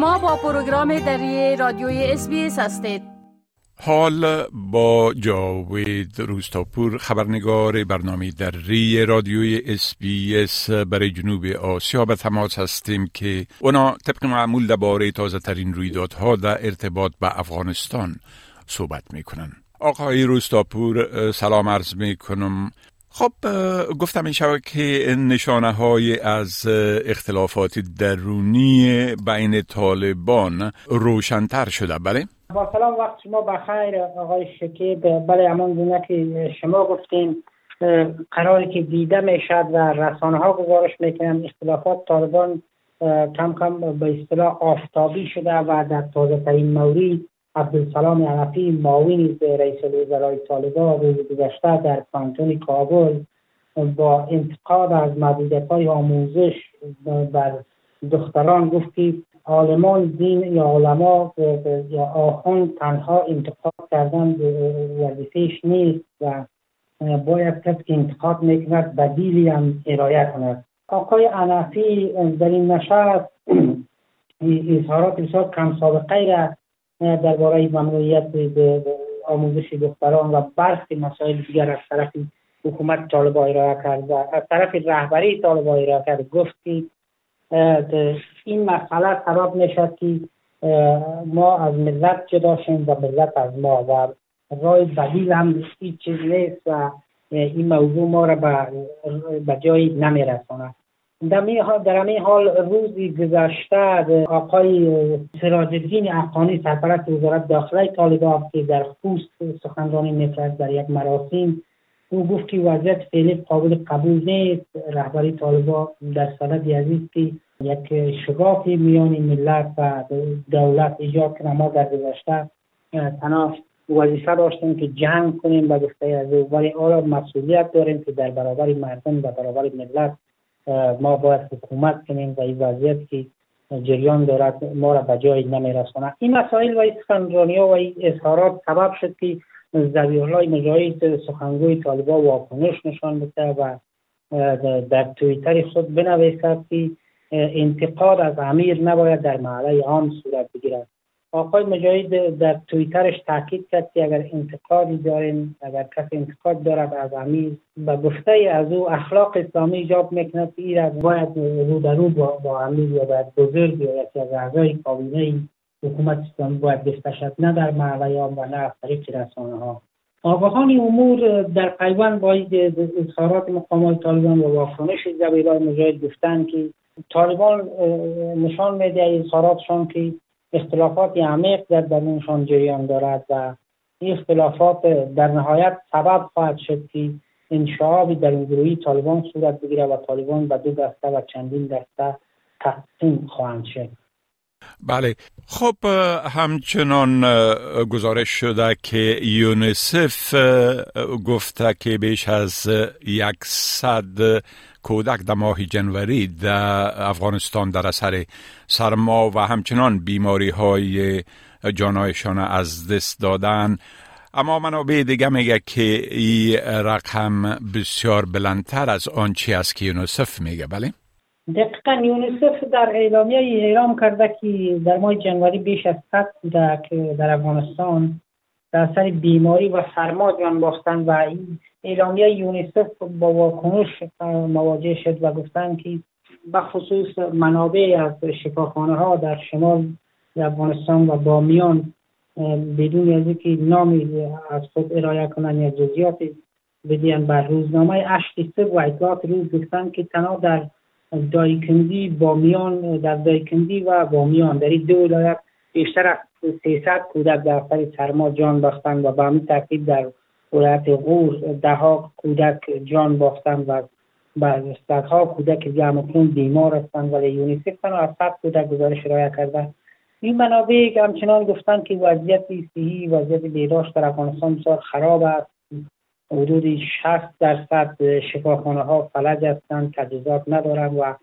شما با پروگرام دری رادیوی SBS هستید. حال با جاوید روستاپور خبرنگار برنامه دری رادیوی SBS برای جنوب آسیا. به تماس هستیم که اونا طبق معمول درباره تازه ترین رویدادها در ارتباط به افغانستان صحبت می‌کنن. آقای روستاپور سلام عرض می کنم خب گفتم این شبه که نشانه های از اختلافات درونی بین طالبان روشنتر شده بله؟ با سلام وقت شما بخیر آقای شکیب بله همان گونه که شما گفتین قراری که دیده می‌شد و رسانه ها گزارش می‌کنن اختلافات طالبان کم کم به اصطلاح آفتابی شده و در تازه ترین مورد عبدالسلام عرفی معاون رئیس الوزرای طالبان روز گذشته در کانتون کابل با انتقاد از محدودیت های آموزش بر دختران گفت که عالمان دین یا علما یا آخوند تنها انتقاد کردن وظیفهش نیست و باید کسی که انتقاد می‌کند بدیلی هم ارائه کند. آقای عنفی در این نشست اظهارات بسیار کم سابقه را درباره ممنوعیت آموزش دختران و برخی مسائل دیگر از طرف حکومت طالبا ارائه کرد و از طرف رهبری طالبا ارائه کرد. گفت که این مسئله سبب نشد که ما از ملت جدا شیم و ملت از ما و رای بدیل هم هیچ چیز نیست و این موضوع ما را به جایی نمیرساند. در همین حال روزی گذشته آقای سراج الدین افغانی سرپرست وزارت داخله طالبان که در خوست سخنرانی می‌کرد در یک مراسم. او گفت که وضعیت فعلی قابل قبول نیست. رهبری طالبان در سند عزیز که یک شگاف میان ملت و دولت ایجاد کنه ما در گذشته تنها وظیفه داشتیم که جنگ کنیم به گفته از ولی آیا مسئولیت داریم که در برابر مردم و برابر ملت ما باید حکومت کنیم و این وضعیت که جریان دارد ما را به جای نمیرسانه این مسائل و این سخنرانی و این اظهارات سبب شد که زبیح الله مجاهد سخنگوی طالبا واکنش نشان بده و در تویتر خود بنویسد که انتقاد از امیر نباید در محله عام صورت بگیرد. آقای مجاهد در تویترش تاکید کرد که اگر انتقادی داریم اگر کسی انتقاد دارد از امیر به گفته از او اخلاق اسلامی ایجاب می‌کند که این باید رو در رو با, با امیر یا باید بزرگ یا یکی از اعضای کابینه حکومت اسلامی باید بستشد نه در عام و نه از طریق رسانه ها آگاهان امور در پیوند با اظهارات مقامات طالبان و واکنش زبیرای مجاهد گفتند که طالبان نشان میده اظهاراتشان که اختلافات عمیق در درونشان جریان دارد و این اختلافات در نهایت سبب خواهد شد که انشعابی در گروهی طالبان صورت بگیره و طالبان به دو دسته و چندین دسته تقسیم خواهند شد. بله. خب همچنان گزارش شده که یونسف گفته که بیش از یکصد کودک در ماه جنوری در افغانستان در اثر سرما و همچنان بیماری های جانایشان از دست دادن اما منابع دیگه میگه که این رقم بسیار بلندتر از آنچه است که یونسف میگه بله؟ دقیقا یونیسف در اعلامیه اعلام کرده که در ماه جنوری بیش از 100 کودک در افغانستان در اثر بیماری و سرما جان باختن و این اعلامیه یونیسف با واکنش مواجه شد و گفتن که به خصوص منابع از شفاخانه ها در شمال افغانستان و بامیان بدون از اینکه نامی از خود ارائه کنن یا جزیاتی بدین بر روزنامه اشتی و اطلاعات روز گفتن که تنها در دایکندی بامیان در دایکندی و بامیان در این دو ولایت بیشتر از 300 کودک در اثر سرما جان باختند و به همین ترتیب در ولایت غور ده ها کودک جان باختند و بعد صدها کودک همکنون بیمار هستند ولی یونیسف تنها از صد کودک گزارش ارائه کرده این منابع همچنان گفتند که وضعیت صحی وضعیت بهداشت در افغانستان بسیار خراب است. حدود 60 درصد شفاخانه ها فلج هستند تجهیزات ندارند و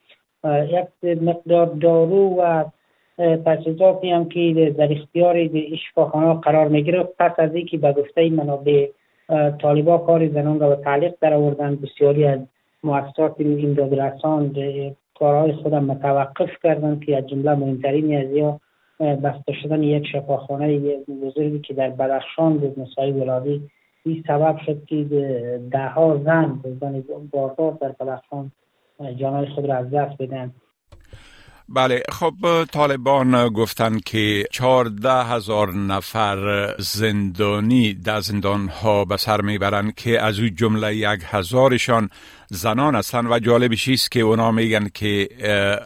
یک مقدار دارو و تجهیزاتی هم که در اختیار شفاخانه قرار می‌گیره پس از اینکه به گفته منابع طالبا کار زنان را به تعلیق در آوردن بسیاری از مؤسسات امداد رسان کارهای خودم متوقف کردن که از جمله مهمترین از یا بسته شدن یک شفاخانه بزرگی که در بدخشان بود مسایی ولادی این سبب شد که ده ها زن زن باردار در بدخشان جانای خود را از دست بدن. بله خب طالبان گفتن که چهارده هزار نفر زندانی در زندان ها به سر می‌برند که از او جمله یک هزارشان زنان هستند و جالبش است که اونا میگن که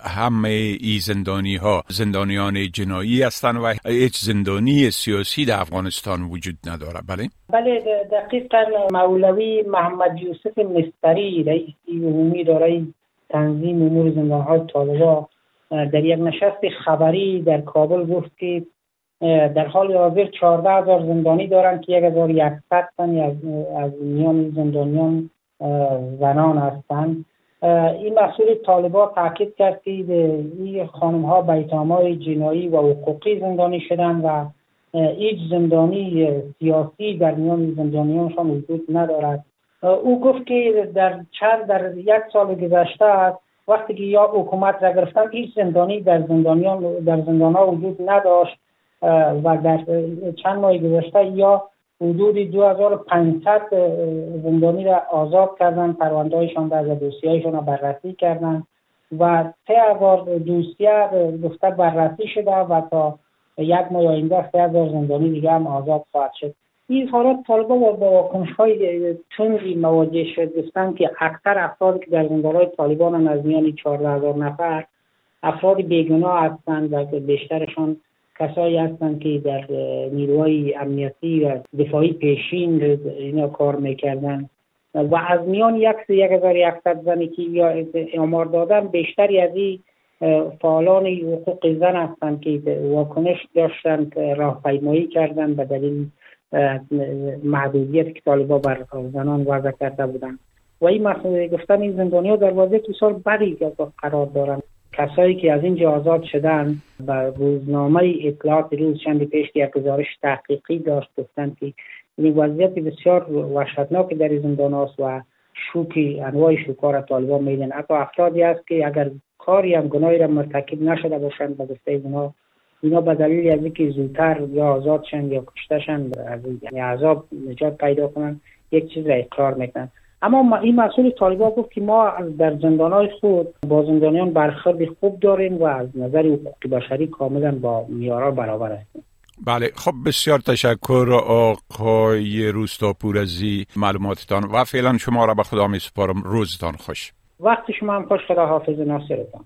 همه ای زندانی ها زندانیان جنایی هستند و هیچ زندانی سیاسی در افغانستان وجود نداره. بله؟ بله دقیقا مولوی محمد یوسف مستری رئیس عمومی دارای تنظیم امور زندان های طالبان در یک نشست خبری در کابل گفت که در حال حاضر 14 هزار زندانی دارند که 1100 تن از, از میان زندانیان زنان هستند. این مسئول طالبا تاکید کرد که این خانم ها بیتام های جنایی و حقوقی زندانی شدن و هیچ زندانی سیاسی در میان زندانیانشان وجود ندارد. او گفت که در چند در یک سال گذشته است وقتی که یا حکومت را گرفتن هیچ زندانی در زندانیان در زندان ها وجود نداشت و در چند ماه گذشته یا حدود 2500 زندانی را آزاد کردن پرونده هایشان از دوسیه را بررسی کردن و سه هزار دوسیه گفته بررسی شده و تا یک ماه آینده سه هزار زندانی دیگه هم آزاد خواهد شد. اظهارات طالبا با واکنش های تندی مواجه شد. گفتن که اکثر افرادی که در زندان های طالبان از میان 14 هزار نفر افراد بیگناه هستند و بیشترشان کسایی هستند که در نیروهای امنیتی و دفاعی پیشین اینا کار می‌کردن و از میان یک یک هزار زنی که یا امار دادن بیشتری از این فعالان حقوق زن هستند که واکنش داشتند راهپیمایی کردن به دلیل محدودیت که طالبا بر زنان وضع کرده بودند. و این مسئله گفتن این زندانی ها در وضعیت سال بدی قرار دارند کسایی که از اینجا آزاد شدن و روزنامه اطلاعات روز چند پیش یک گزارش تحقیقی داشت گفتن که این وضعیت بسیار وحشتناک در زندان است و شوکی انواع شوکار طالبان میدن حتی افرادی است که اگر کاری هم گناهی را مرتکب نشده باشند به گفته اینا اینا به دلیل از اینکه زودتر یا آزادشن یا کشتشن از یعنی عذاب نجات پیدا کنن یک چیز را اقرار می‌کنن. اما این مسئول طالبا گفت که ما در زندانهای خود با زندانیان برخورد خوب داریم و از نظر حقوق بشری کاملا با میارا برابر هستیم. بله خب بسیار تشکر آقای روستاپور از معلوماتتان و فعلا شما را به خدا می سپارم. روزتان خوش. وقت شما هم خوش خدا حافظ ناصرتان.